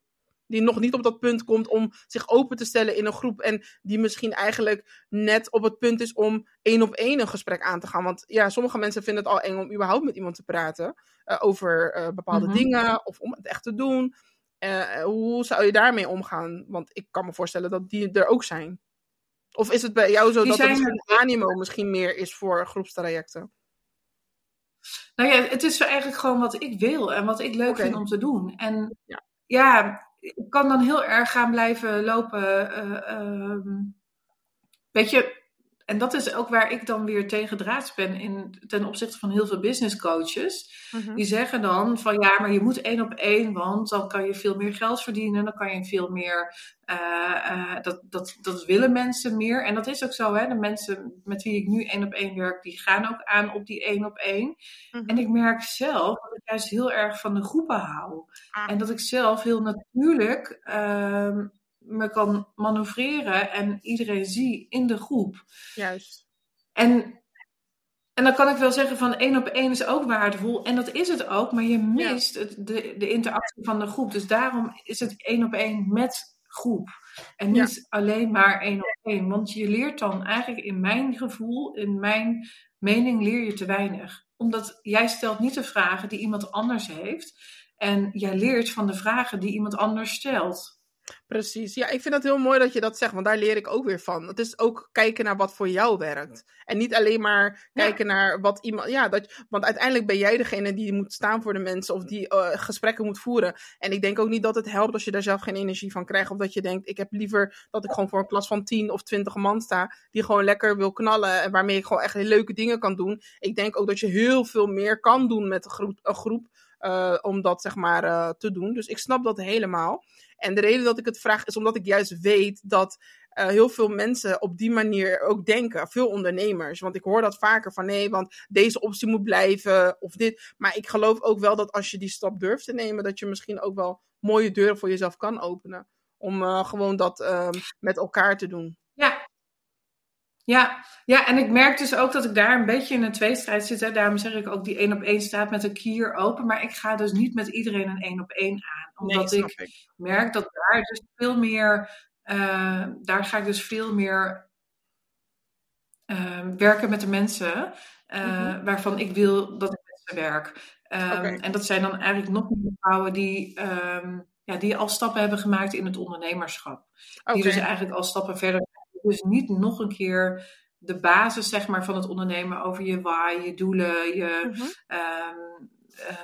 Die nog niet op dat punt komt om zich open te stellen in een groep. En die misschien eigenlijk net op het punt is om één op één een gesprek aan te gaan. Want ja, sommige mensen vinden het al eng om überhaupt met iemand te praten. eh, over eh, bepaalde Mhm. dingen of om het echt te doen. Eh, hoe zou je daarmee omgaan? Want ik kan me voorstellen dat die er ook zijn. Of is het bij jou zo Die dat zijn er animo misschien meer is voor groepstrajecten? Nou ja, het is eigenlijk gewoon wat ik wil en wat ik leuk vind om te doen. En Ja. ja, ik kan dan heel erg gaan blijven lopen. ehm, weet je, en dat is ook waar ik dan weer tegen draads ben in, ten opzichte van heel veel business coaches. Mhm. Die zeggen dan van ja, maar je moet één op één, want dan kan je veel meer geld verdienen. Dan kan je veel meer, eh, eh, dat, dat, dat willen mensen meer. En dat is ook zo, hè. De mensen met wie ik nu één op één werk, die gaan ook aan op die één op één. Mhm. En ik merk zelf dat ik juist heel erg van de groepen hou. Ah. En dat ik zelf heel natuurlijk ehm, me kan manoeuvreren en iedereen zie in de groep. Juist. En, en dan kan ik wel zeggen van één op één is ook waardevol. En dat is het ook, maar je mist het, de, de interactie van de groep. Dus daarom is het één op één met groep. En niet alleen maar één op één. Want je leert dan eigenlijk in mijn gevoel, in mijn mening, leer je te weinig. Omdat jij stelt niet de vragen die iemand anders heeft. En jij leert van de vragen die iemand anders stelt. Precies. Ja, ik vind het heel mooi dat je dat zegt, want daar leer ik ook weer van. Het is ook kijken naar wat voor jou werkt. En niet alleen maar Ja. kijken naar wat iemand. Ja, dat, want uiteindelijk ben jij degene die moet staan voor de mensen of die eh, gesprekken moet voeren. En ik denk ook niet dat het helpt als je daar zelf geen energie van krijgt. Of dat je denkt, ik heb liever dat ik gewoon voor een klas van 10 of 20 man sta. Die gewoon lekker wil knallen en waarmee ik gewoon echt leuke dingen kan doen. Ik denk ook dat je heel veel meer kan doen met een groep. Een groep eh, om dat zeg maar eh, te doen. Dus ik snap dat helemaal. En de reden dat ik het vraag is omdat ik juist weet dat eh, heel veel mensen op die manier ook denken. Veel ondernemers. Want ik hoor dat vaker van nee, want deze optie moet blijven of dit. Maar ik geloof ook wel dat als je die stap durft te nemen, dat je misschien ook wel mooie deuren voor jezelf kan openen. Om gewoon dat ehm, met elkaar te doen. Ja. Ja, en ik merk dus ook dat ik daar een beetje in een tweestrijd zit. Hè. Daarom zeg ik ook, die één op één staat met een kier open. Maar ik ga dus niet met iedereen een één op één aan. Omdat ik, merk dat daar dus veel meer, eh, daar ga ik dus veel meer eh, werken met de mensen eh, Mhm. waarvan ik wil dat ik met ze werk. En dat zijn dan eigenlijk nog meer vrouwen die, ehm, ja, die al stappen hebben gemaakt in het ondernemerschap. Die dus eigenlijk al stappen verder Dus niet nog een keer de basis zeg maar, van het ondernemen over je why, je doelen, je mhm. ehm, eh,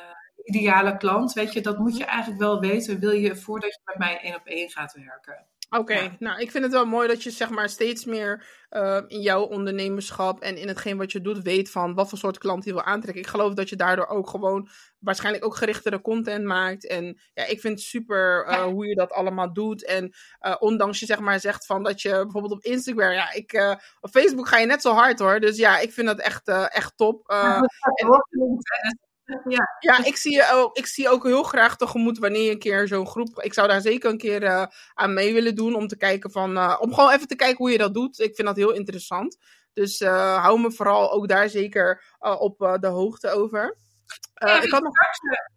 ideale klant. Weet je, dat moet je mhm. eigenlijk wel weten, wil je voordat je met mij één op één gaat werken. Oké, nou ik vind het wel mooi dat je zeg maar steeds meer uh, in jouw ondernemerschap en in hetgeen wat je doet weet van wat voor soort klant je wil aantrekken. Ik geloof dat je daardoor ook gewoon waarschijnlijk ook gerichtere content maakt. En ja, ik vind het super uh, hoe je dat allemaal doet. En uh, ondanks je zeg maar zegt van dat je bijvoorbeeld op Instagram, ja, ik, op Facebook ga je net zo hard hoor. Dus ja, ik vind dat echt, echt top. Ja, en, ja, ja ik, zie ook, ik zie ook heel graag tegemoet wanneer je een keer zo'n groep. Ik zou daar zeker een keer uh, aan mee willen doen. Om te kijken van. Uh, om gewoon even te kijken hoe je dat doet. Ik vind dat heel interessant. Dus uh, hou me vooral ook daar zeker op de hoogte over. Ja, ik had nog...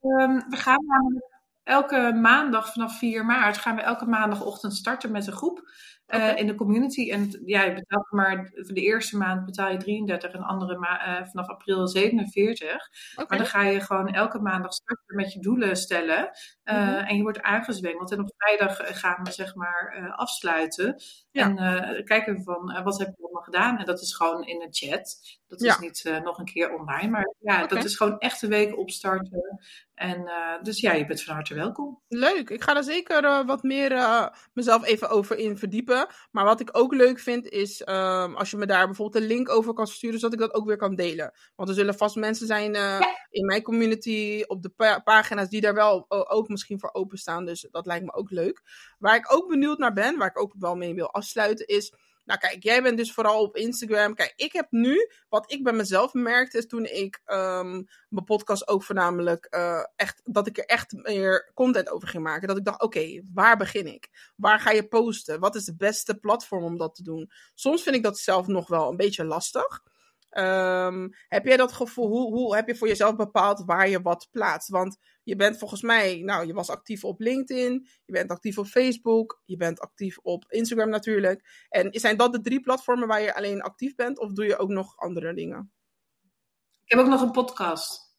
Um, we gaan namelijk elke maandag vanaf 4 maart gaan we elke maandagochtend starten met een groep. Uh, in de community. En ja, je betaalt maar voor de eerste maand betaal je 33 en andere ma uh, vanaf april 47. Okay. Maar dan ga je gewoon elke maandag starten met je doelen stellen. Uh, mm -hmm. En je wordt aangezwengeld. En op vrijdag gaan we zeg maar afsluiten. Ja. En kijken van wat heb je allemaal gedaan. En dat is gewoon in een chat. Dat is niet nog een keer online. Maar ja, okay. dat is gewoon echt een week opstarten. En dus ja, je bent van harte welkom. Leuk. Ik ga er zeker wat meer mezelf even over in verdiepen. Maar wat ik ook leuk vind is um, als je me daar bijvoorbeeld een link over kan sturen, zodat ik dat ook weer kan delen. Want er zullen vast mensen zijn ja. in mijn community op de pa pagina's die daar wel ook misschien voor openstaan. Dus dat lijkt me ook leuk. Waar ik ook benieuwd naar ben, waar ik ook wel mee wil afsluiten, is nou kijk, jij bent dus vooral op Instagram. Kijk, ik heb nu, wat ik bij mezelf merkte, is toen ik um, mijn podcast ook voornamelijk uh, echt, dat ik er echt meer content over ging maken. Dat ik dacht, oké, waar begin ik? Waar ga je posten? Wat is de beste platform om dat te doen? Soms vind ik dat zelf nog wel een beetje lastig. Um, heb jij dat gevoel, hoe, hoe heb je voor jezelf bepaald waar je wat plaatst? Want je bent volgens mij, nou, je was actief op LinkedIn, je bent actief op Facebook, je bent actief op Instagram natuurlijk. En zijn dat de drie platformen waar je alleen actief bent, of doe je ook nog andere dingen? Ik heb ook nog een podcast.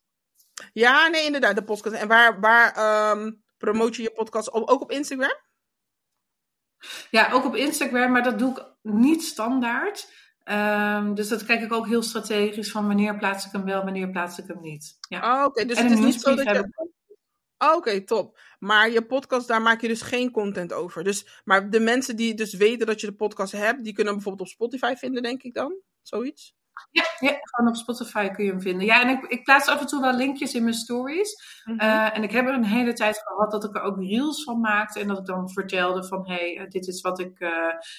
Ja, nee, inderdaad, de podcast. En waar, waar um, promoot je je podcast? Ook op Instagram? Ja, ook op Instagram, maar dat doe ik niet standaard. Um, dus dat kijk ik ook heel strategisch van wanneer plaats ik hem wel, wanneer plaats ik hem niet. Ja. Oh, oké. Okay. Dus en het is niet zo dat je... Oh, Oké, okay, top. Maar je podcast, daar maak je dus geen content over. Dus, maar de mensen die dus weten dat je de podcast hebt, die kunnen bijvoorbeeld op Spotify vinden, denk ik dan? Zoiets? Ja, ja, gewoon op Spotify kun je hem vinden. Ja, en ik, ik plaats af en toe wel linkjes in mijn stories. Mm -hmm. uh, en ik heb er een hele tijd gehad dat ik er ook reels van maakte. En dat ik dan vertelde van, hé, hey, dit is wat ik uh,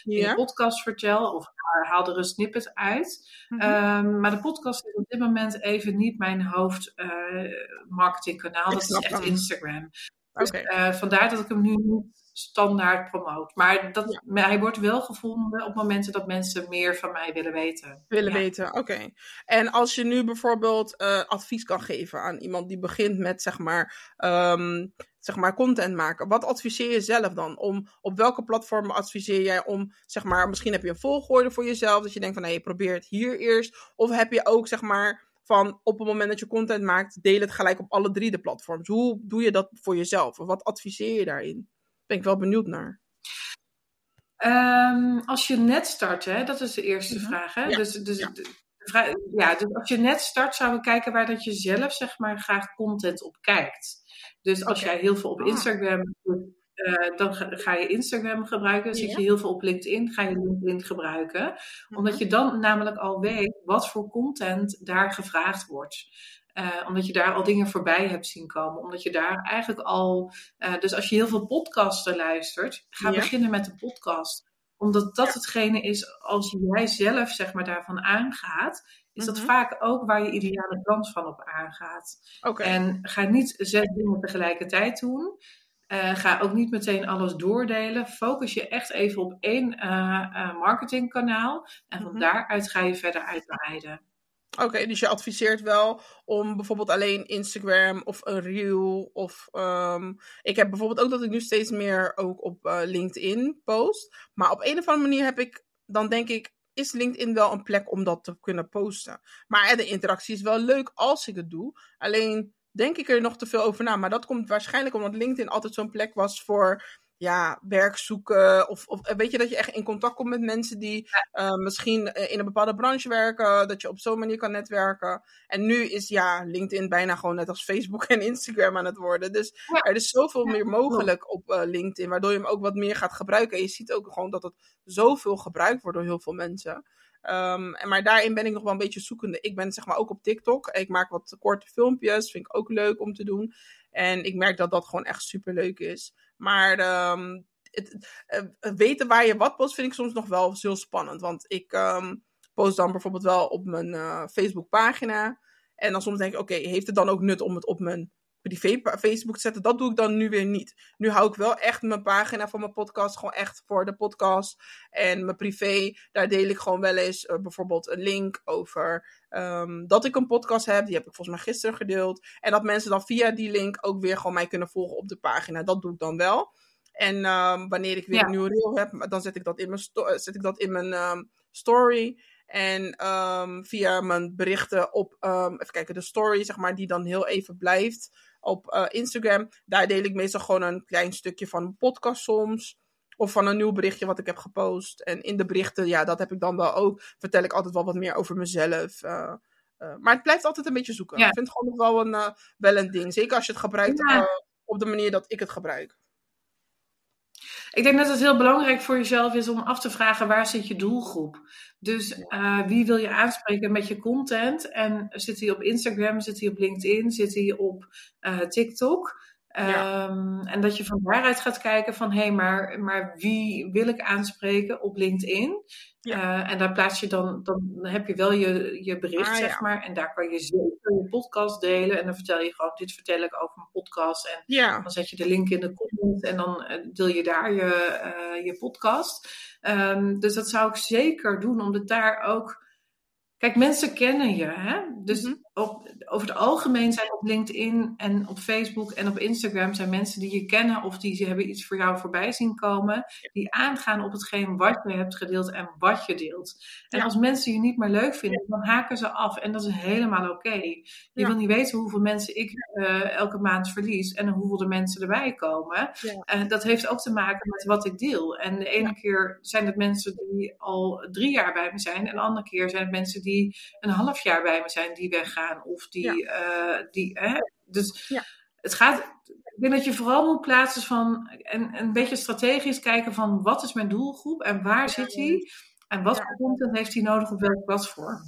in de podcast vertel. Of haal er een snippet uit. Mm -hmm. um, maar de podcast is op dit moment even niet mijn hoofd uh, marketingkanaal. Dat is echt hem. Instagram. Dus, vandaar dat ik hem nu niet standaard promoot. Maar dat, ja. hij wordt wel gevonden op momenten dat mensen meer van mij willen weten. Willen ja. weten, oké. En als je nu bijvoorbeeld uh, advies kan geven aan iemand die begint met zeg maar, um, zeg maar content maken. Wat adviseer je zelf dan? Om, op welke platformen adviseer jij om, zeg maar, misschien heb je een volgorde voor jezelf. Dat je denkt van, nee, hey, probeer het hier eerst. Of heb je ook, zeg maar, van op het moment dat je content maakt, deel het gelijk op alle drie de platforms. Hoe doe je dat voor jezelf? Of wat adviseer je daarin? Ben ik wel benieuwd naar. Um, als je net start, hè, dat is de eerste ja. vraag. Hè? Ja. Dus, dus, ja. De, vraag, ja, dus als je net start, zouden we kijken waar dat je zelf zeg maar, graag content op kijkt. Dus als okay. jij heel veel op ah. Instagram doet, uh, dan ga je Instagram gebruiken. Zit je heel veel op LinkedIn, ga je LinkedIn gebruiken. Mm -hmm. Omdat je dan namelijk al weet wat voor content daar gevraagd wordt. Uh, omdat je daar al dingen voorbij hebt zien komen. Omdat je daar eigenlijk al. Uh, dus als je heel veel podcasten luistert, ga ja. beginnen met de podcast. Omdat dat ja. hetgene is, als jij zelf zeg maar daarvan aangaat, is dat mm -hmm. vaak ook waar je ideale klant van op aangaat. Okay. En ga niet zes dingen tegelijkertijd doen. Uh, ga ook niet meteen alles doordelen. Focus je echt even op één marketingkanaal. En van mm -hmm. daaruit ga je verder uitbreiden. Oké, dus je adviseert wel om bijvoorbeeld alleen Instagram of een reel of um, ik heb bijvoorbeeld ook dat ik nu steeds meer ook op uh, LinkedIn post, maar op een of andere manier heb ik dan denk ik is LinkedIn wel een plek om dat te kunnen posten. Maar de interactie is wel leuk als ik het doe. Alleen denk ik er nog te veel over na. Maar dat komt waarschijnlijk omdat LinkedIn altijd zo'n plek was voor ja, werk zoeken. Of, of weet je dat je echt in contact komt met mensen die uh, misschien in een bepaalde branche werken. Dat je op zo'n manier kan netwerken. En nu is ja, LinkedIn bijna gewoon net als Facebook en Instagram aan het worden. Dus ja. er is zoveel meer mogelijk op uh, LinkedIn. Waardoor je hem ook wat meer gaat gebruiken. En je ziet ook gewoon dat het zoveel gebruikt wordt door heel veel mensen. Um, en maar daarin ben ik nog wel een beetje zoekende. Ik ben zeg maar ook op TikTok. Ik maak wat korte filmpjes. Vind ik ook leuk om te doen. En ik merk dat dat gewoon echt super leuk is. Maar um, het, het, weten waar je wat post vind ik soms nog wel heel spannend. Want ik um, post dan bijvoorbeeld wel op mijn uh, Facebook pagina. En dan soms denk ik, oké, heeft het dan ook nut om het op mijn privé Facebook te zetten? Dat doe ik dan nu weer niet. Nu hou ik wel echt mijn pagina van mijn podcast gewoon echt voor de podcast. En mijn privé, daar deel ik gewoon wel eens uh, bijvoorbeeld een link over um, dat ik een podcast heb. Die heb ik volgens mij gisteren gedeeld. En dat mensen dan via die link ook weer gewoon mij kunnen volgen op de pagina. Dat doe ik dan wel. En um, wanneer ik weer ja. een nieuwe reel heb, dan zet ik dat in mijn, zet ik dat in mijn um, story. En um, via mijn berichten op, um, even kijken, de story, zeg maar, die dan heel even blijft op uh, Instagram. Daar deel ik meestal gewoon een klein stukje van een podcast soms. Of van een nieuw berichtje wat ik heb gepost. En in de berichten, ja, dat heb ik dan wel ook. Vertel ik altijd wel wat meer over mezelf. Uh, uh, maar het blijft altijd een beetje zoeken. Ja. Ik vind het gewoon nog wel een, wel een ding. Zeker als je het gebruikt ja. op de manier dat ik het gebruik. Ik denk dat het heel belangrijk voor jezelf is om af te vragen waar zit je doelgroep. Dus uh, wie wil je aanspreken met je content? En zit hij op Instagram, zit hij op LinkedIn, zit hij op uh, TikTok? Ja. Um, en dat je van daaruit gaat kijken van hé, hey, maar, maar wie wil ik aanspreken op LinkedIn? Ja. Uh, en daar plaats je dan, dan heb je wel je, je bericht, ah, zeg ja. maar. En daar kan je zeker je podcast delen. En dan vertel je gewoon, dit vertel ik over mijn podcast. En ja. dan zet je de link in de comment en dan deel je daar je, uh, je podcast. Um, dus dat zou ik zeker doen, omdat daar ook Kijk, mensen kennen je. Hè? Dus mm-hmm. Op, over het algemeen zijn op LinkedIn en op Facebook en op Instagram zijn mensen die je kennen of die ze hebben iets voor jou voorbij zien komen, die aangaan op hetgeen wat je hebt gedeeld en wat je deelt. En ja. als mensen je niet meer leuk vinden, dan haken ze af en dat is helemaal oké. Okay. Je ja. wil niet weten hoeveel mensen ik uh, elke maand verlies en hoeveel er mensen erbij komen. Uh, dat heeft ook te maken met wat ik deel. En de ene keer zijn het mensen die al drie jaar bij me zijn en de andere keer zijn het mensen die een half jaar bij me zijn die weggaan. Of die. Ja. Uh, die hè? Dus ja. het gaat. Ik denk dat je vooral moet plaatsen van. En een beetje strategisch kijken van wat is mijn doelgroep en waar zit die? En wat voor content heeft hij nodig op welk platform?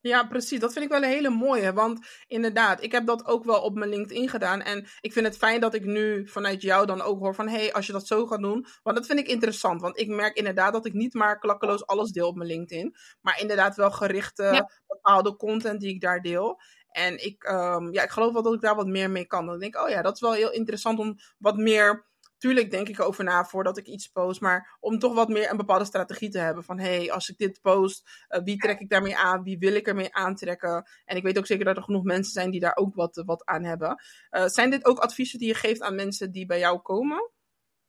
Ja, precies. Dat vind ik wel een hele mooie. Want inderdaad, ik heb dat ook wel op mijn LinkedIn gedaan. En ik vind het fijn dat ik nu vanuit jou dan ook hoor van... hé, hey, als je dat zo gaat doen... Want dat vind ik interessant. Want ik merk inderdaad dat ik niet maar klakkeloos alles deel op mijn LinkedIn. Maar inderdaad wel gerichte, ja. bepaalde content die ik daar deel. En ik, um, ja, ik geloof wel dat ik daar wat meer mee kan. Dan denk ik, oh ja, dat is wel heel interessant om wat meer tuurlijk denk ik over na voordat ik iets post. Maar om toch wat meer een bepaalde strategie te hebben. Van hé, hey, als ik dit post, uh, wie trek ik daarmee aan? Wie wil ik ermee aantrekken? En ik weet ook zeker dat er genoeg mensen zijn die daar ook wat, wat aan hebben. Uh, zijn dit ook adviezen die je geeft aan mensen die bij jou komen?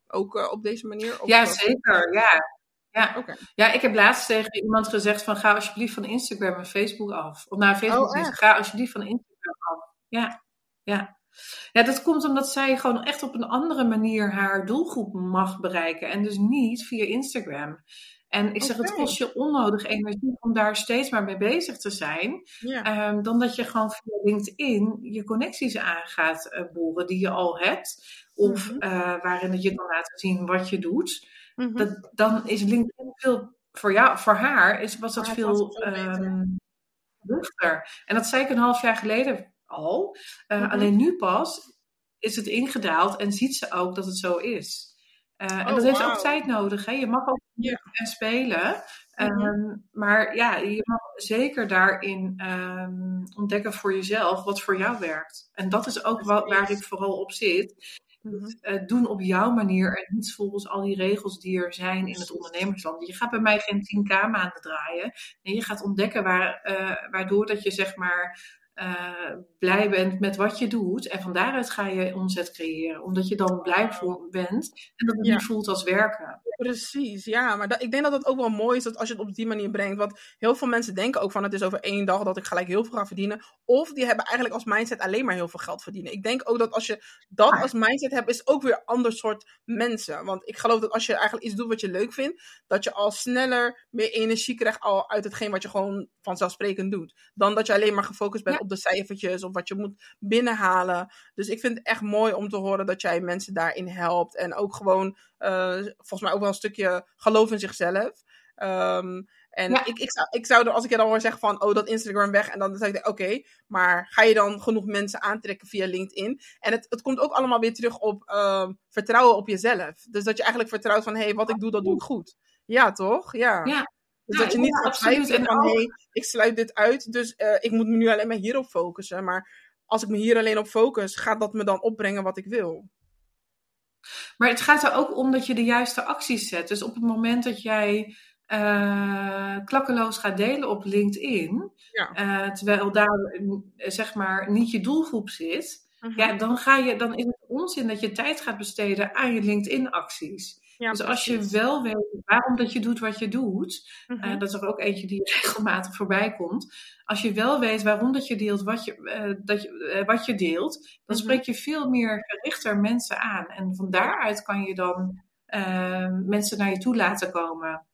Ook uh, op deze manier? ja, zeker. Ja. Ja. Okay. ja, ik heb laatst tegen iemand gezegd van ga alsjeblieft van Instagram en Facebook af. Of nou, Facebook oh, ga alsjeblieft van Instagram af. Ja, ja. Ja, dat komt omdat zij gewoon echt op een andere manier haar doelgroep mag bereiken. En dus niet via Instagram. En ik zeg, okay. het kost je onnodig energie om daar steeds maar mee bezig te zijn. Ja. Um, dan dat je gewoon via LinkedIn je connecties aan gaat uh, boren die je al hebt. Of mm-hmm. uh, waarin het je kan laten zien wat je doet. Mm-hmm. Dat, dan is LinkedIn veel, voor, jou, voor haar is, was dat maar veel um, luchter. En dat zei ik een half jaar geleden al. Uh, mm-hmm. Alleen nu pas is het ingedaald en ziet ze ook dat het zo is. Uh, oh, en dat heeft wow. ook tijd nodig. Hè? Je mag ook yeah. spelen. Mm-hmm. Um, maar ja, je mag zeker daarin um, ontdekken voor jezelf wat voor jou werkt. En dat is ook wat, waar ik vooral op zit. Uh, doen op jouw manier en niet volgens al die regels die er zijn in het ondernemersland. Je gaat bij mij geen 10k maanden draaien. Nee, je gaat ontdekken waar, uh, waardoor dat je zeg maar uh, blij bent met wat je doet. En van daaruit ga je omzet creëren. Omdat je dan blij bent en dat het ja. niet voelt als werken. Precies, ja. Maar dat, ik denk dat het ook wel mooi is dat als je het op die manier brengt. Want heel veel mensen denken ook van het is over één dag dat ik gelijk heel veel ga verdienen. Of die hebben eigenlijk als mindset alleen maar heel veel geld verdienen. Ik denk ook dat als je dat als mindset hebt, is ook weer een ander soort mensen. Want ik geloof dat als je eigenlijk iets doet wat je leuk vindt, dat je al sneller meer energie krijgt al uit hetgeen wat je gewoon vanzelfsprekend doet. Dan dat je alleen maar gefocust bent op de cijfertjes of wat je moet binnenhalen. Dus ik vind het echt mooi om te horen dat jij mensen daarin helpt. En ook gewoon, uh, volgens mij ook wel een stukje geloof in zichzelf. Um, en ik, ik, zou, ik zou er, als ik je dan hoor zeggen van, oh, dat Instagram weg. En dan zeg ik, oké, maar ga je dan genoeg mensen aantrekken via LinkedIn? En het, het komt ook allemaal weer terug op uh, vertrouwen op jezelf. Dus dat je eigenlijk vertrouwt van, hé, hey, wat ik doe, dat doe ik goed. Ja, toch? Ja. ja. Dus dat je niet gaat twijfelen van, hé, hey, ik sluit dit uit, dus uh, ik moet me nu alleen maar hierop focussen. Maar als ik me hier alleen op focus, gaat dat me dan opbrengen wat ik wil. Maar het gaat er ook om dat je de juiste acties zet. Dus op het moment dat jij uh, klakkeloos gaat delen op LinkedIn, ja. uh, terwijl daar eh, zeg maar niet je doelgroep zit, mhm. ja, dan, ga je, dan is het onzin dat je tijd gaat besteden aan je LinkedIn-acties. Ja, dus als je wel weet waarom dat je doet wat je doet, uh, dat is er ook eentje die (laughs) regelmatig voorbij komt. Als je wel weet waarom dat je deelt wat je, dat je, wat je deelt, dan mhm. spreek je veel meer gerichter mensen aan. En van daaruit kan je dan mensen naar je toe laten komen.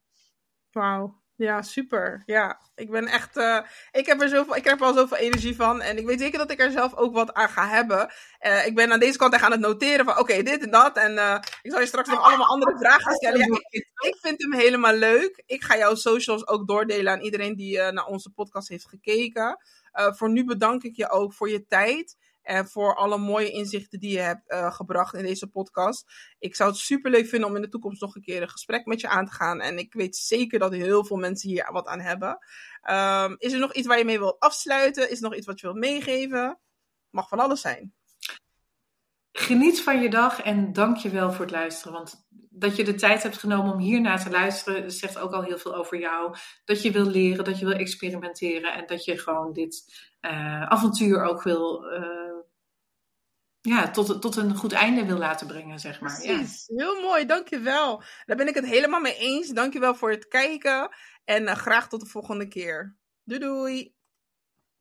Wauw. Ja, super. Ja, ik ben echt. Uh, ik heb er zoveel. Ik krijg er wel zoveel energie van. En ik weet zeker dat ik er zelf ook wat aan ga hebben. Uh, ik ben aan deze kant echt aan het noteren van oké, dit en dat. En uh, ik zal je straks nog allemaal andere vragen stellen. Ja, ik, ik, vind hem helemaal leuk. Ik ga jouw socials ook doordelen aan iedereen die naar onze podcast heeft gekeken. voor nu bedank ik je ook voor je tijd. En voor alle mooie inzichten die je hebt uh, gebracht in deze podcast. Ik zou het super leuk vinden om in de toekomst nog een keer een gesprek met je aan te gaan. En ik weet zeker dat heel veel mensen hier wat aan hebben. Um, is er nog iets waar je mee wilt afsluiten? Is er nog iets wat je wilt meegeven? Mag van alles zijn. Geniet van je dag en dank je wel voor het luisteren. Want dat je de tijd hebt genomen om hiernaar te luisteren, zegt ook al heel veel over jou. Dat je wil leren, dat je wil experimenteren en dat je gewoon dit uh, avontuur ook wil, uh, ja, tot, tot een goed einde wil laten brengen, zeg maar. Precies, heel mooi, dankjewel. Daar ben ik het helemaal mee eens. Dankjewel voor het kijken en uh, graag tot de volgende keer. Doei doei!